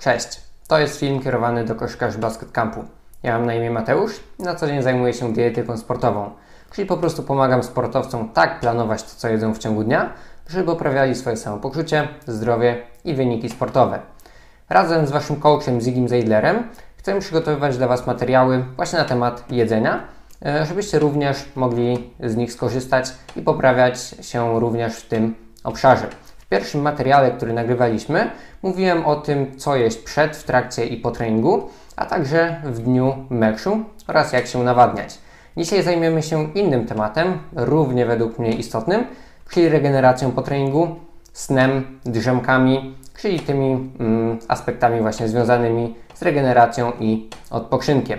Cześć, to jest film kierowany do koszykarzy Basket Campu. Ja mam na imię Mateusz i na co dzień zajmuję się dietetyką sportową, czyli po prostu pomagam sportowcom tak planować to, co jedzą w ciągu dnia, żeby poprawiali swoje samopoczucie, zdrowie i wyniki sportowe. Razem z Waszym coachem Zigim Zeidlerem chcę przygotowywać dla Was materiały właśnie na temat jedzenia, e, żebyście również mogli z nich skorzystać i poprawiać się również w tym obszarze pierwszym materiale, który nagrywaliśmy, mówiłem o tym, co jeść przed, w trakcie i po treningu, a także w dniu meczu oraz jak się nawadniać. Dzisiaj zajmiemy się innym tematem, równie według mnie istotnym, czyli regeneracją po treningu, snem, drzemkami, czyli tymi mm, aspektami właśnie związanymi z regeneracją i odpoczynkiem.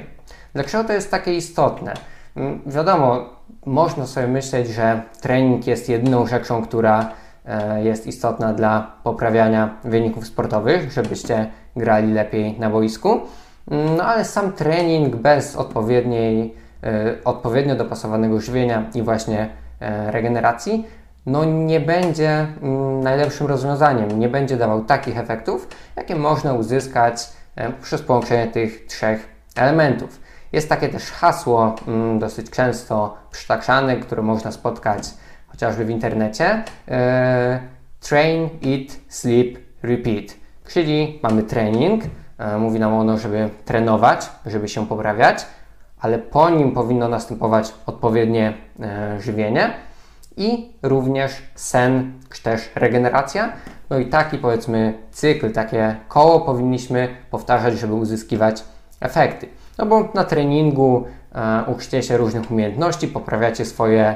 Dlaczego to jest takie istotne? Mm, wiadomo, można sobie myśleć, że trening jest jedyną rzeczą, która jest istotna dla poprawiania wyników sportowych, żebyście grali lepiej na boisku. No ale sam trening bez odpowiedniej, e, odpowiednio dopasowanego żywienia i właśnie e, regeneracji no nie będzie mm, najlepszym rozwiązaniem, nie będzie dawał takich efektów, jakie można uzyskać przez połączenie tych trzech elementów. Jest takie też hasło mm, dosyć często przytaczane, które można spotkać chociażby w internecie. E, train, eat, sleep, repeat. Czyli mamy trening, e, mówi nam ono, żeby trenować, żeby się poprawiać, ale po nim powinno następować odpowiednie e, żywienie i również sen, czy też regeneracja. No i taki powiedzmy cykl, takie koło powinniśmy powtarzać, żeby uzyskiwać efekty. No bo na treningu e, się różnych umiejętności, poprawiacie swoje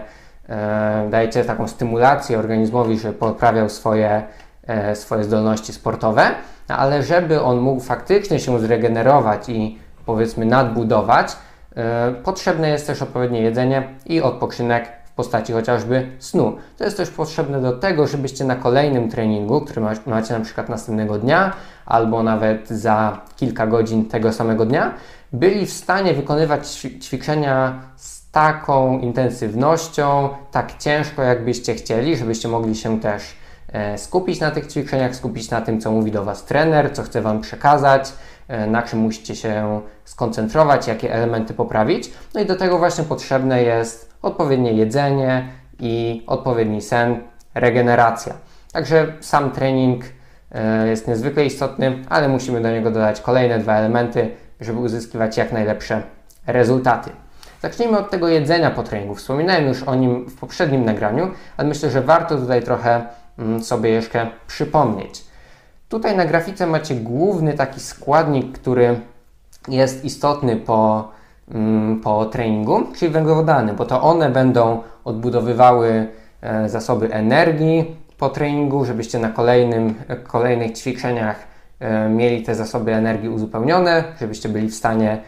dajecie taką stymulację organizmowi, żeby poprawiał swoje, e, swoje zdolności sportowe, ale żeby on mógł faktycznie się zregenerować i powiedzmy nadbudować, e, potrzebne jest też odpowiednie jedzenie i odpoczynek w postaci chociażby snu. To jest też potrzebne do tego, żebyście na kolejnym treningu, który macie na przykład następnego dnia albo nawet za kilka godzin tego samego dnia, byli w stanie wykonywać ćwiczenia taką intensywnością, tak ciężko, jakbyście chcieli, żebyście mogli się też e, skupić na tych ćwiczeniach, skupić na tym, co mówi do Was trener, co chce Wam przekazać, e, na czym musicie się skoncentrować, jakie elementy poprawić. No i do tego właśnie potrzebne jest odpowiednie jedzenie i odpowiedni sen, regeneracja. Także sam trening e, jest niezwykle istotny, ale musimy do niego dodać kolejne dwa elementy, żeby uzyskiwać jak najlepsze rezultaty. Zacznijmy od tego jedzenia po treningu. Wspominałem już o nim w poprzednim nagraniu, ale myślę, że warto tutaj trochę mm, sobie jeszcze przypomnieć. Tutaj na grafice macie główny taki składnik, który jest istotny po, mm, po treningu, czyli węglowodany, bo to one będą odbudowywały e, zasoby energii po treningu, żebyście na kolejnym, kolejnych ćwiczeniach e, mieli te zasoby energii uzupełnione, żebyście byli w stanie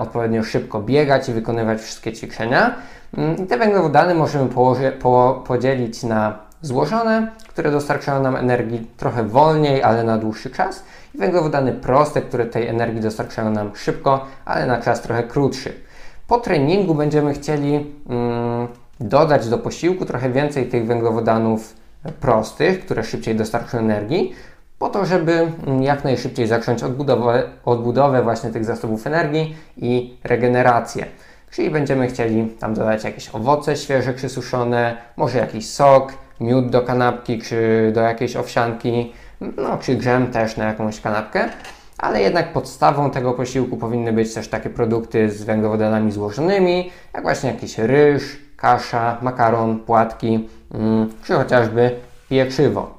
odpowiednio szybko biegać i wykonywać wszystkie ćwiczenia. Mm, I te węglowodany możemy położy, po, podzielić na złożone, które dostarczają nam energii trochę wolniej, ale na dłuższy czas, i węglowodany proste, które tej energii dostarczają nam szybko, ale na czas trochę krótszy. Po treningu będziemy chcieli mm, dodać do posiłku trochę więcej tych węglowodanów prostych, które szybciej dostarczą energii, po to, żeby mm, jak najszybciej zacząć odbudowę, odbudowę właśnie tych zasobów energii i regenerację. Czyli będziemy chcieli tam dodać jakieś owoce świeże czy suszone, może jakiś sok, miód do kanapki czy do jakiejś owsianki, no czy grzem też na jakąś kanapkę. Ale jednak podstawą tego posiłku powinny być też takie produkty z węglowodanami złożonymi, jak właśnie jakiś ryż, kasza, makaron, płatki, mm, czy chociażby pieczywo.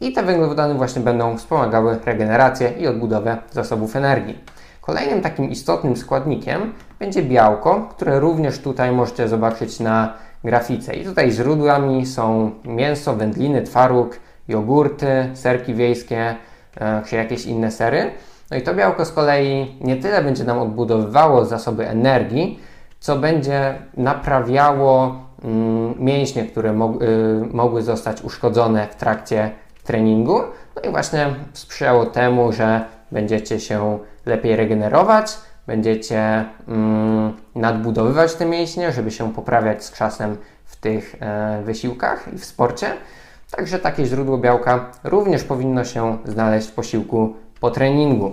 I te węglowodany właśnie będą wspomagały regenerację i odbudowę zasobów energii. Kolejnym takim istotnym składnikiem będzie białko, które również tutaj możecie zobaczyć na grafice. I tutaj źródłami są mięso, wędliny, twaróg, jogurty, serki wiejskie e, czy jakieś inne sery. No i to białko z kolei nie tyle będzie nam odbudowywało zasoby energii, co będzie naprawiało mięśnie, które y, mogły zostać uszkodzone w trakcie treningu. No i właśnie sprzyjało temu, że będziecie się lepiej regenerować, będziecie mm, nadbudowywać te mięśnie, żeby się poprawiać z czasem w tych e, wysiłkach i w sporcie. Także takie źródło białka również powinno się znaleźć w posiłku po treningu.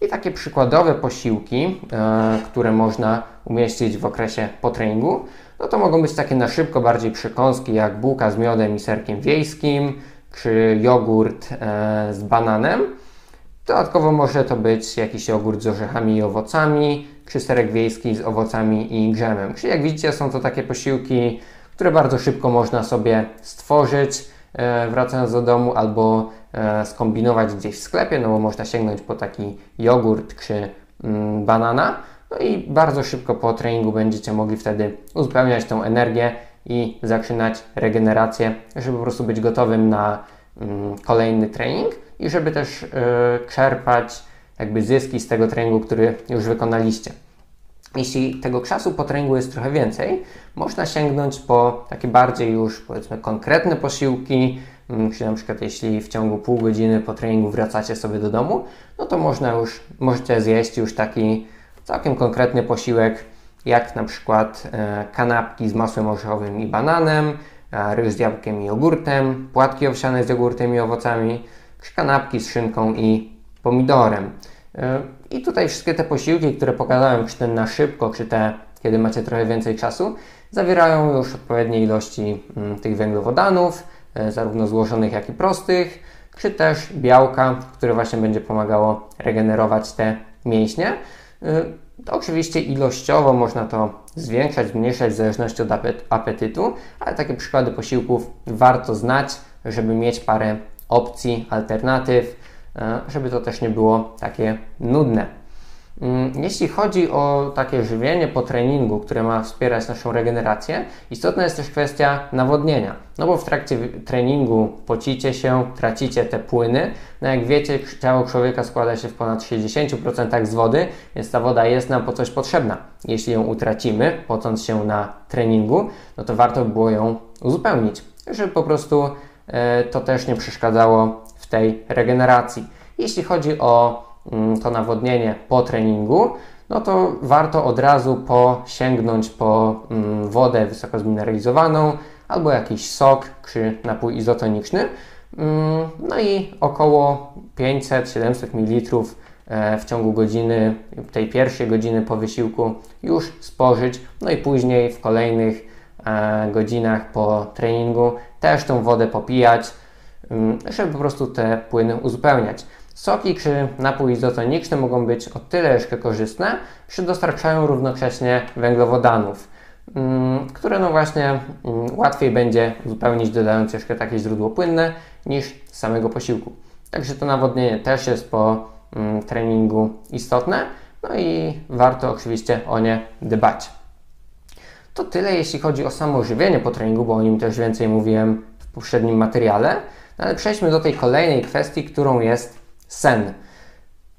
I takie przykładowe posiłki, e, które można umieścić w okresie po treningu, no to mogą być takie na szybko bardziej przekąski, jak bułka z miodem i serkiem wiejskim, czy jogurt e, z bananem. Dodatkowo może to być jakiś jogurt z orzechami i owocami, czy serek wiejski z owocami i grzemem. Czyli jak widzicie, są to takie posiłki, które bardzo szybko można sobie stworzyć, e, wracając do domu, albo e, skombinować gdzieś w sklepie, no bo można sięgnąć po taki jogurt czy mm, banana. No i bardzo szybko po treningu będziecie mogli wtedy uzupełniać tą energię i zaczynać regenerację, żeby po prostu być gotowym na mm, kolejny trening i żeby też y, czerpać jakby zyski z tego treningu, który już wykonaliście. Jeśli tego czasu po treningu jest trochę więcej, można sięgnąć po takie bardziej już powiedzmy konkretne posiłki, mm, czyli na przykład jeśli w ciągu pół godziny po treningu wracacie sobie do domu, no to można już, możecie zjeść już taki całkiem konkretny posiłek, jak na przykład e, kanapki z masłem orzechowym i bananem, e, ryż z jabłkiem i jogurtem, płatki owsiane z jogurtem i owocami, czy kanapki z szynką i pomidorem. E, I tutaj wszystkie te posiłki, które pokazałem, czy ten na szybko, czy te, kiedy macie trochę więcej czasu, zawierają już odpowiednie ilości mm, tych węglowodanów, zarówno złożonych, jak i prostych, czy też białka, które właśnie będzie pomagało regenerować te mięśnie. To oczywiście ilościowo można to zwiększać, zmniejszać w zależności od apetytu, ale takie przykłady posiłków warto znać, żeby mieć parę opcji, alternatyw, e, żeby to też nie było takie nudne. Mm, jeśli chodzi o takie żywienie po treningu, które ma wspierać naszą regenerację, istotna jest też kwestia nawodnienia. No bo w trakcie treningu pocicie się, tracicie te płyny. No jak wiecie, ciało człowieka składa się w ponad 60% z wody, więc ta woda jest nam po coś potrzebna. Jeśli ją utracimy, pocąc się na treningu, no to warto by było ją uzupełnić, żeby po prostu e, to też nie przeszkadzało w tej regeneracji. Jeśli chodzi o to nawodnienie po treningu, no to warto od razu po sięgnąć po mm, wodę wysoko zmineralizowaną albo jakiś sok czy napój izotoniczny. Mm, no i około 500-700 ml e, w ciągu godziny, tej pierwszej godziny po wysiłku już spożyć, no i później w kolejnych e, godzinach po treningu też tą wodę popijać, żeby po prostu te płyny uzupełniać. Soki czy napój izotoniczny mogą być o tyle jeszcze korzystne, że dostarczają równocześnie węglowodanów, mm, które no właśnie mm, łatwiej będzie uzupełnić dodając jeszcze takie źródło płynne niż samego posiłku. Także to nawodnienie też jest po mm, treningu istotne, no i warto oczywiście o nie dbać. To tyle jeśli chodzi o samo żywienie po treningu, bo o nim też więcej mówiłem w poprzednim materiale. No ale przejdźmy do tej kolejnej kwestii, którą jest sen.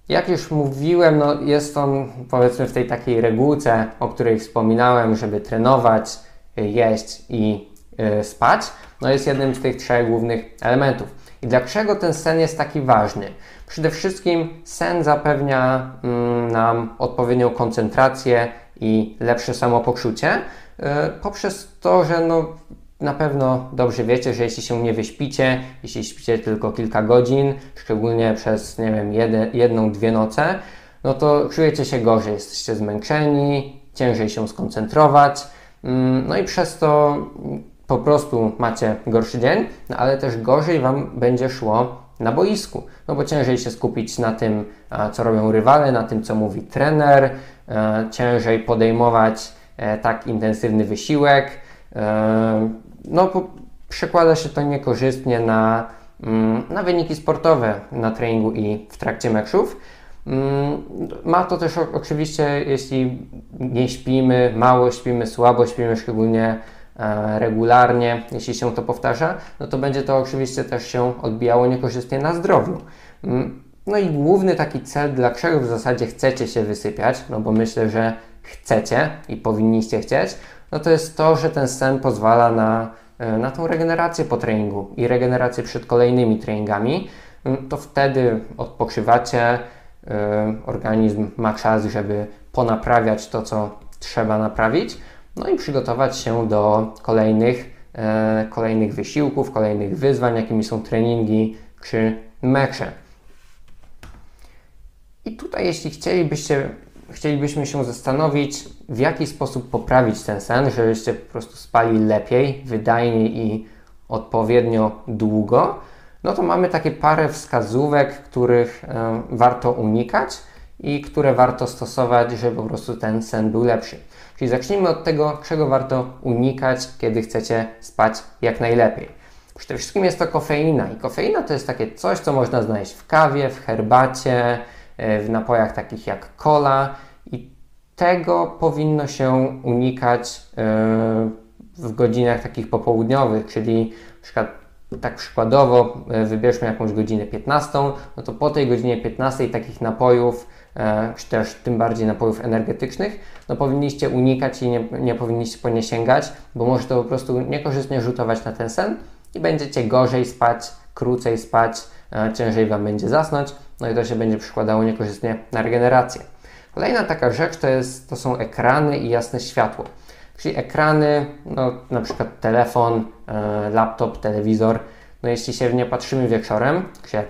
Jak już mówiłem, no jest on powiedzmy w tej takiej regułce, o której wspominałem, żeby trenować, jeść i yy, spać, no jest jednym z tych trzech głównych elementów. I dlaczego ten sen jest taki ważny? Przede wszystkim sen zapewnia mm, nam odpowiednią koncentrację i lepsze samopoczucie yy, poprzez to, że no, na pewno dobrze wiecie, że jeśli się nie wyśpicie, jeśli śpicie tylko kilka godzin, szczególnie przez, nie wiem, jedną, dwie noce, no to czujecie się gorzej, jesteście zmęczeni, ciężej się skoncentrować, mm, no i przez to po prostu macie gorszy dzień, no ale też gorzej Wam będzie szło na boisku, no bo ciężej się skupić na tym, co robią rywale, na tym, co mówi trener, ciężej podejmować e, tak intensywny wysiłek, e, no, przekłada się to niekorzystnie na, mm, na wyniki sportowe na treningu i w trakcie meczów. Mm, ma to też oczywiście, jeśli nie śpimy, mało śpimy, słabo śpimy, szczególnie e, regularnie, jeśli się to powtarza, no to będzie to oczywiście też się odbijało niekorzystnie na zdrowiu. Mm, no i główny taki cel, dlaczego w zasadzie chcecie się wysypiać, no bo myślę, że chcecie i powinniście chcieć, no to jest to, że ten sen pozwala na, e, na tą regenerację po treningu i regenerację przed kolejnymi treningami. Mm, to wtedy odpoczywacie, e, organizm ma czas, żeby ponaprawiać to, co trzeba naprawić, no i przygotować się do kolejnych e, kolejnych wysiłków, kolejnych wyzwań, jakimi są treningi czy mecze. I tutaj, jeśli chcielibyście, chcielibyśmy się zastanowić, w jaki sposób poprawić ten sen, żebyście po prostu spali lepiej, wydajniej i odpowiednio długo, no to mamy takie parę wskazówek, których e, warto unikać i które warto stosować, żeby po prostu ten sen był lepszy. Czyli zacznijmy od tego, czego warto unikać, kiedy chcecie spać jak najlepiej. Przede wszystkim jest to kofeina i kofeina to jest takie coś, co można znaleźć w kawie, w herbacie, w napojach takich jak cola i tego powinno się unikać e, w godzinach takich popołudniowych, czyli przykład tak przykładowo e, wybierzmy jakąś godzinę 15, no to po tej godzinie 15 takich napojów, e, czy też tym bardziej napojów energetycznych, no powinniście unikać i nie, nie powinniście po nie sięgać, bo może to po prostu niekorzystnie rzutować na ten sen i będziecie gorzej spać, krócej spać, e, ciężej Wam będzie zasnąć, no i to się będzie przykładało niekorzystnie na regenerację. Kolejna taka rzecz to, jest, to są ekrany i jasne światło. Czyli ekrany, no, na przykład telefon, e, laptop, telewizor. No jeśli się w nie patrzymy wieczorem,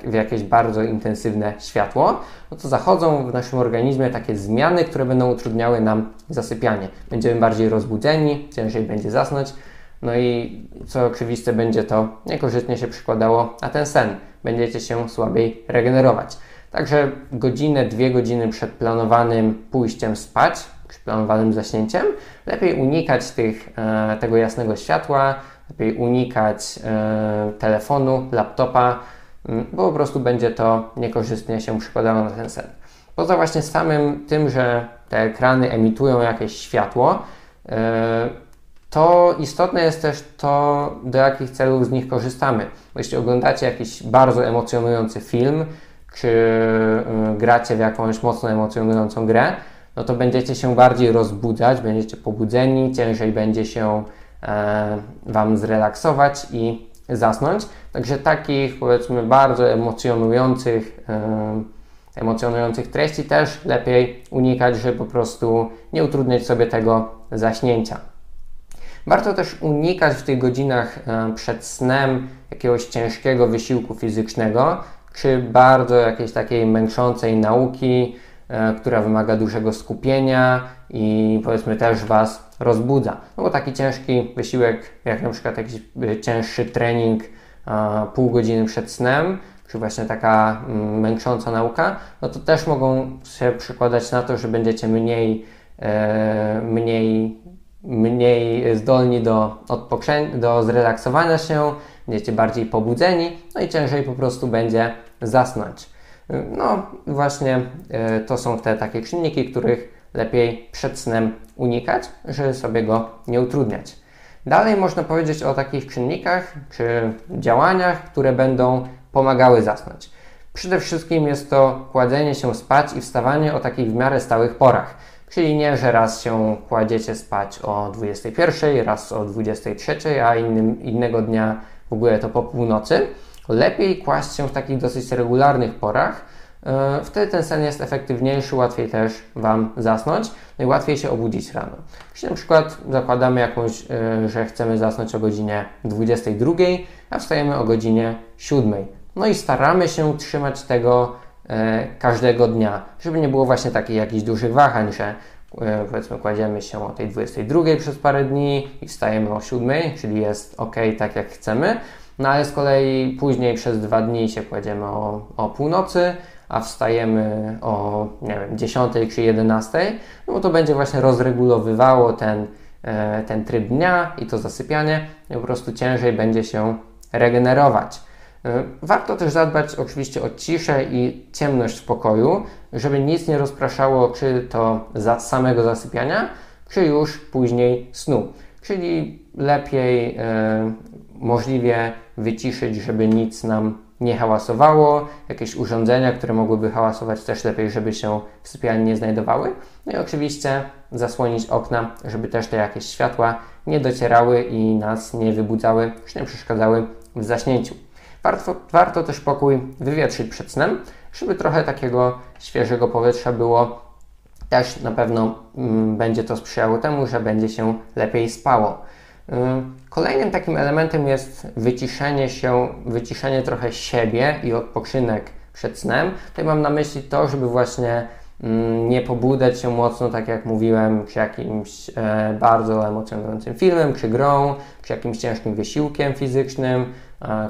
w jakieś bardzo intensywne światło, no to zachodzą w naszym organizmie takie zmiany, które będą utrudniały nam zasypianie. Będziemy bardziej rozbudzeni, ciężej będzie zasnąć, no i co oczywiste, będzie to niekorzystnie się przykładało na ten sen. Będziecie się słabiej regenerować. Także godzinę, dwie godziny przed planowanym pójściem spać planowanym zaśnięciem, lepiej unikać tych, e, tego jasnego światła, lepiej unikać e, telefonu, laptopa, bo po prostu będzie to niekorzystnie się przykładało na ten sen. Poza właśnie samym tym, że te ekrany emitują jakieś światło, e, to istotne jest też to, do jakich celów z nich korzystamy. Jeśli oglądacie jakiś bardzo emocjonujący film, czy gracie w jakąś mocno emocjonującą grę, no to będziecie się bardziej rozbudzać, będziecie pobudzeni, ciężej będzie się e, Wam zrelaksować i zasnąć. Także takich powiedzmy bardzo emocjonujących, e, emocjonujących treści też lepiej unikać, żeby po prostu nie utrudniać sobie tego zaśnięcia. Warto też unikać w tych godzinach e, przed snem jakiegoś ciężkiego wysiłku fizycznego, czy bardzo jakiejś takiej męczącej nauki, E, która wymaga dużego skupienia i powiedzmy też Was rozbudza. No bo taki ciężki wysiłek, jak na przykład jakiś e, cięższy trening pół godziny przed snem, czy właśnie taka mm, męcząca nauka, no to też mogą się przykładać na to, że będziecie mniej, mniej, mniej zdolni do, odpoczę- do zrelaksowania się, będziecie bardziej pobudzeni, no i ciężej po prostu będzie zasnąć. No, właśnie e, to są te takie czynniki, których lepiej przed snem unikać, żeby sobie go nie utrudniać. Dalej można powiedzieć o takich czynnikach czy działaniach, które będą pomagały zasnąć. Przede wszystkim jest to kładzenie się spać i wstawanie o takich w miarę stałych porach. Czyli nie, że raz się kładziecie spać o 21, raz o 23, a innym, innego dnia w ogóle to po północy Lepiej kłaść się w takich dosyć regularnych porach. E, wtedy ten sen jest efektywniejszy, łatwiej też Wam zasnąć, no i łatwiej się obudzić rano. Jeśli na przykład zakładamy jakąś, e, że chcemy zasnąć o godzinie 22, a wstajemy o godzinie 7. No i staramy się trzymać tego każdego dnia, żeby nie było właśnie takich jakichś dużych wahań, że powiedzmy kładziemy się o tej 22 przez parę dni i wstajemy o 7, czyli jest ok, tak jak chcemy. No ale z kolei później przez dwa dni się kładziemy o, o północy, a wstajemy o nie wiem, 10 czy 11, no to będzie właśnie rozregulowywało ten, e, ten tryb dnia i to zasypianie. I po prostu ciężej będzie się regenerować. E, warto też zadbać oczywiście o ciszę i ciemność w pokoju, żeby nic nie rozpraszało czy to za samego zasypiania, czy już później snu. Czyli lepiej e, możliwie wyciszyć, żeby nic nam nie hałasowało, jakieś urządzenia, które mogłyby hałasować też lepiej, żeby się w sypialni nie znajdowały. No i oczywiście zasłonić okna, żeby też te jakieś światła nie docierały i nas nie wybudzały, czy nie przeszkadzały w zaśnięciu. Warto, warto też pokój wywietrzyć przed snem, żeby trochę takiego świeżego powietrza było. Też na pewno mm, będzie to sprzyjało temu, że będzie się lepiej spało. Kolejnym takim elementem jest wyciszenie się, wyciszenie trochę siebie i odpoczynek przed snem. Tutaj mam na myśli to, żeby właśnie mm, nie pobudzać się mocno, tak jak mówiłem, przy jakimś e, bardzo emocjonującym filmem, czy grą, czy jakimś ciężkim wysiłkiem fizycznym,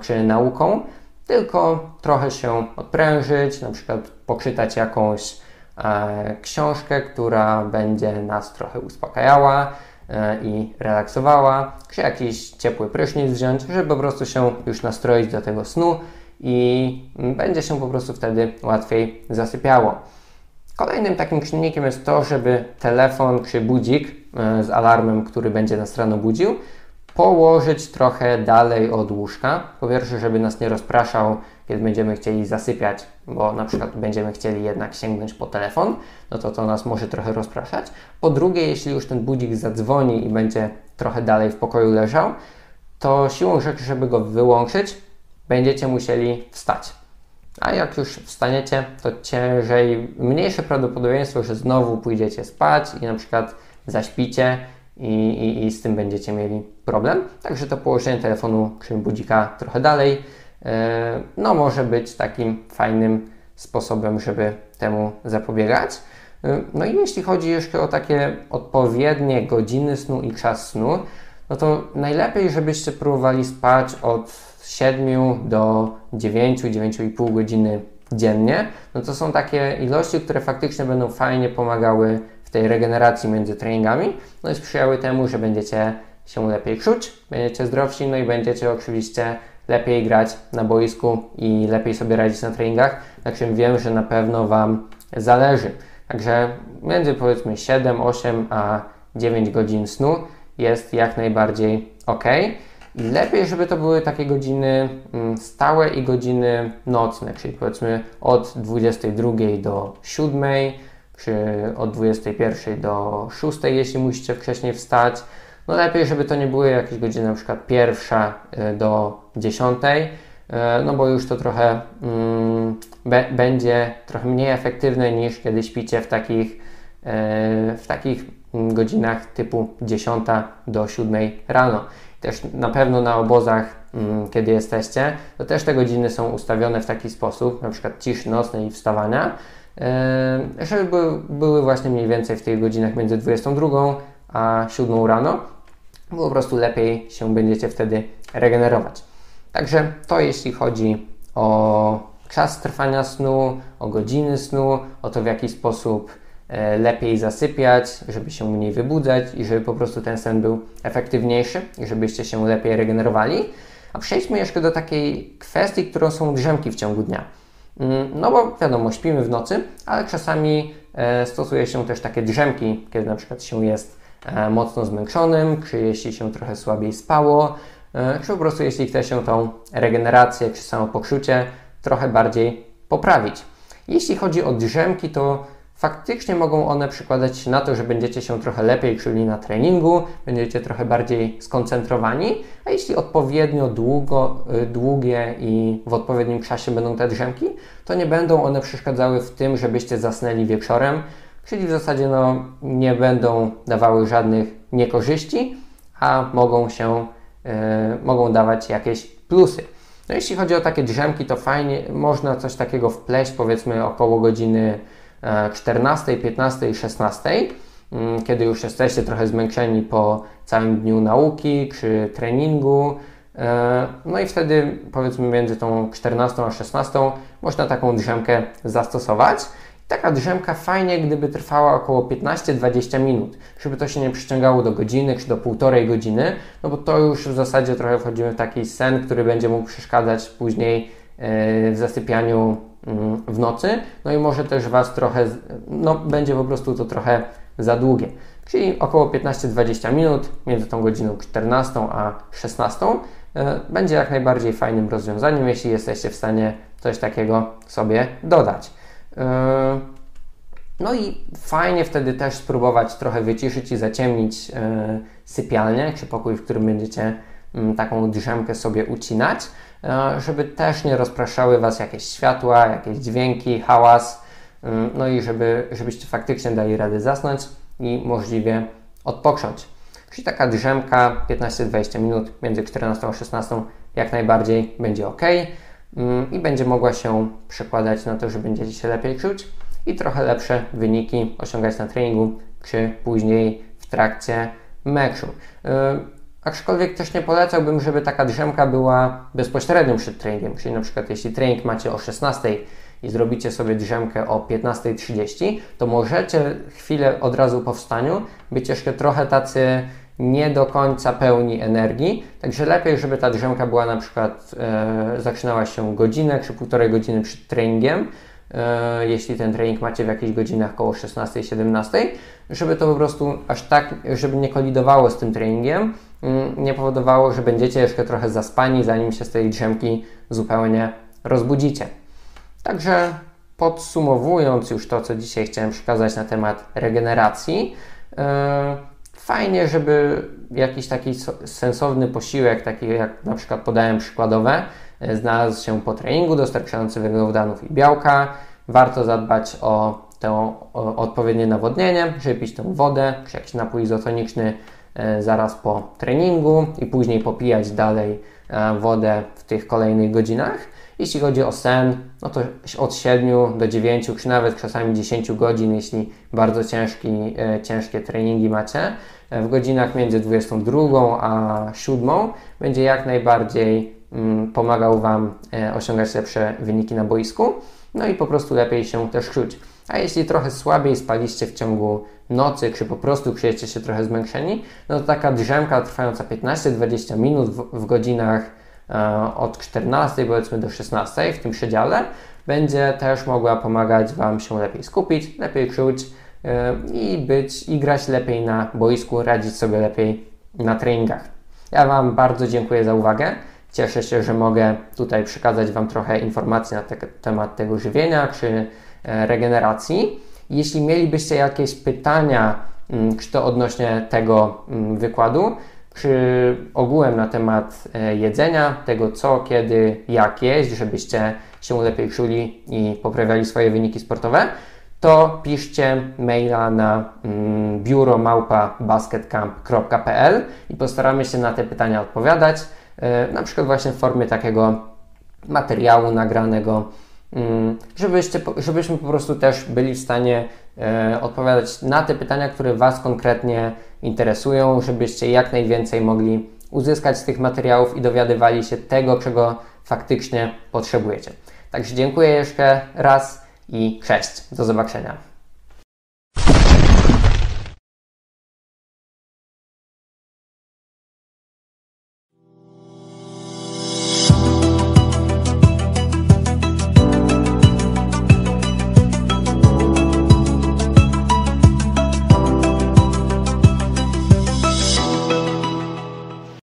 czy nauką, tylko trochę się odprężyć, na przykład poczytać jakąś e, książkę, która będzie nas trochę uspokajała i relaksowała, czy jakiś ciepły prysznic wziąć, żeby po prostu się już nastroić do tego snu i będzie się po prostu wtedy łatwiej zasypiało. Kolejnym takim czynnikiem jest to, żeby telefon czy budzik e, z alarmem, który będzie nas rano budził, położyć trochę dalej od łóżka. Po pierwsze, żeby nas nie rozpraszał, kiedy będziemy chcieli zasypiać, bo na przykład będziemy chcieli jednak sięgnąć po telefon, no to to nas może trochę rozpraszać. Po drugie, jeśli już ten budzik zadzwoni i będzie trochę dalej w pokoju leżał, to siłą rzeczy, żeby go wyłączyć, będziecie musieli wstać. A jak już wstaniecie, to ciężej, mniejsze prawdopodobieństwo, że znowu pójdziecie spać i na przykład zaśpicie i, i, i z tym będziecie mieli problem. Także to położenie telefonu czy budzika trochę dalej, yy, no może być takim fajnym sposobem, żeby temu zapobiegać. Yy, no i jeśli chodzi jeszcze o takie odpowiednie godziny snu i czas snu, no to najlepiej, żebyście próbowali spać od 7 do 9, 9,5 godziny dziennie, no to są takie ilości, które faktycznie będą fajnie pomagały tej regeneracji między treningami, no i sprzyjały temu, że będziecie się lepiej czuć, będziecie zdrowsi, no i będziecie oczywiście lepiej grać na boisku i lepiej sobie radzić na treningach, na czym wiem, że na pewno Wam zależy. Także między powiedzmy 7, 8 a 9 godzin snu jest jak najbardziej ok. I lepiej, żeby to były takie godziny mm, stałe i godziny nocne, czyli powiedzmy od 22 do 7, czy od 21 do 6, jeśli musicie wcześniej wstać. No lepiej, żeby to nie były jakieś godziny na przykład pierwsza y, do 10, y, no bo już to trochę mm, be, będzie trochę mniej efektywne niż kiedy śpicie w takich, y, w takich mm, godzinach typu 10 do 7 rano też na pewno na obozach, mm, kiedy jesteście, to też te godziny są ustawione w taki sposób, na przykład ciszy nocnej i wstawania, żeby były, właśnie mniej więcej w tych godzinach między 22 a 7 rano, po prostu lepiej się będziecie wtedy regenerować. Także to jeśli chodzi o czas trwania snu, o godziny snu, o to w jaki sposób E, lepiej zasypiać, żeby się mniej wybudzać i żeby po prostu ten sen był efektywniejszy i żebyście się lepiej regenerowali. A przejdźmy jeszcze do takiej kwestii, którą są drzemki w ciągu dnia. Mm, no bo wiadomo, śpimy w nocy, ale czasami e, stosuje się też takie drzemki, kiedy na przykład się jest e, mocno zmęczonym, czy jeśli się trochę słabiej spało, czy po prostu jeśli chce się tą regenerację czy samopoczucie trochę bardziej poprawić. Jeśli chodzi o drzemki, to faktycznie mogą one przykładać się na to, że będziecie się trochę lepiej czuli na treningu, będziecie trochę bardziej skoncentrowani, a jeśli odpowiednio długo, y, długie i w odpowiednim czasie będą te drzemki, to nie będą one przeszkadzały w tym, żebyście zasnęli wieczorem, czyli w zasadzie no, nie będą dawały żadnych niekorzyści, a mogą się, yy, mogą dawać jakieś plusy. No jeśli chodzi o takie drzemki, to fajnie, można coś takiego wpleść powiedzmy około godziny 14, 15 i 16, mm, kiedy już jesteście trochę zmęczeni po całym dniu nauki czy treningu. E, no i wtedy powiedzmy między tą 14 a 16 można taką drzemkę zastosować. Taka drzemka fajnie, gdyby trwała około 15-20 minut, żeby to się nie przyciągało do godziny czy do półtorej godziny, no bo to już w zasadzie trochę wchodzimy w taki sen, który będzie mógł przeszkadzać później e, w zasypianiu w nocy, no i może też Was trochę, no będzie po prostu to trochę za długie. Czyli około 15-20 minut między tą godziną 14 a 16 e, będzie jak najbardziej fajnym rozwiązaniem, jeśli jesteście w stanie coś takiego sobie dodać. E, no i fajnie wtedy też spróbować trochę wyciszyć i zaciemnić e, sypialnię, czy pokój, w którym będziecie mm, taką drzemkę sobie ucinać. E, żeby też nie rozpraszały Was jakieś światła, jakieś dźwięki, hałas, mm, no i żeby, żebyście faktycznie dali radę zasnąć i możliwie odpocząć. Czyli taka drzemka 15-20 minut między 14 a 16 jak najbardziej będzie ok mm, i będzie mogła się przekładać na to, że będziecie się lepiej czuć i trochę lepsze wyniki osiągać na treningu, czy później w trakcie meczu. Aczkolwiek też nie polecałbym, żeby taka drzemka była bezpośrednio przed treningiem, czyli na przykład jeśli trening macie o 16 i zrobicie sobie drzemkę o 15.30, to możecie chwilę od razu po wstaniu być jeszcze trochę tacy nie do końca pełni energii, także lepiej, żeby ta drzemka była na przykład e, zaczynała się godzinę czy półtorej godziny przed treningiem, e, jeśli ten trening macie w jakichś godzinach około 16-17, żeby to po prostu aż tak, żeby nie kolidowało z tym treningiem, mm, nie powodowało, że będziecie jeszcze trochę zaspani, zanim się z tej drzemki zupełnie rozbudzicie. Także podsumowując już to, co dzisiaj chciałem przekazać na temat regeneracji, yy, fajnie, żeby jakiś taki sensowny posiłek, taki jak na przykład podałem przykładowe, yy, znalazł się po treningu, dostarczający węglowodanów i białka. Warto zadbać o to odpowiednie nawodnienie, żeby pić wodę, czy jakiś napój izotoniczny yy, zaraz po treningu i później popijać dalej wodę w tych kolejnych godzinach. Jeśli chodzi o sen, no to od 7 do 9, czy nawet czasami 10 godzin, jeśli bardzo ciężki, e, ciężkie treningi macie, e, w godzinach między 22 a 7 będzie jak najbardziej mm, pomagał Wam e, osiągać lepsze wyniki na boisku, no i po prostu lepiej się też czuć. A jeśli trochę słabiej spaliście w ciągu nocy, czy po prostu czujecie się trochę zmęczeni, no to taka drzemka trwająca 15-20 minut w, w godzinach E, od 14 powiedzmy do 16 w tym przedziale będzie też mogła pomagać Wam się lepiej skupić, lepiej czuć e, i być i grać lepiej na boisku, radzić sobie lepiej na treningach. Ja Wam bardzo dziękuję za uwagę. Cieszę się, że mogę tutaj przekazać Wam trochę informacji na te, temat tego żywienia czy regeneracji. Jeśli mielibyście jakieś pytania, mm, czy to odnośnie tego mm, wykładu, czy ogółem na temat e, jedzenia, tego co, kiedy, jak jeść, żebyście się lepiej czuli i poprawiali swoje wyniki sportowe, to piszcie maila na mm, biuro małpa.basketcamp.pl i postaramy się na te pytania odpowiadać, e, na przykład właśnie w formie takiego materiału nagranego, mm, żebyście, żebyśmy po prostu też byli w stanie e, odpowiadać na te pytania, które Was konkretnie interesują, żebyście jak najwięcej mogli uzyskać z tych materiałów i dowiadywali się tego, czego faktycznie potrzebujecie. Także dziękuję jeszcze raz i cześć. Do zobaczenia.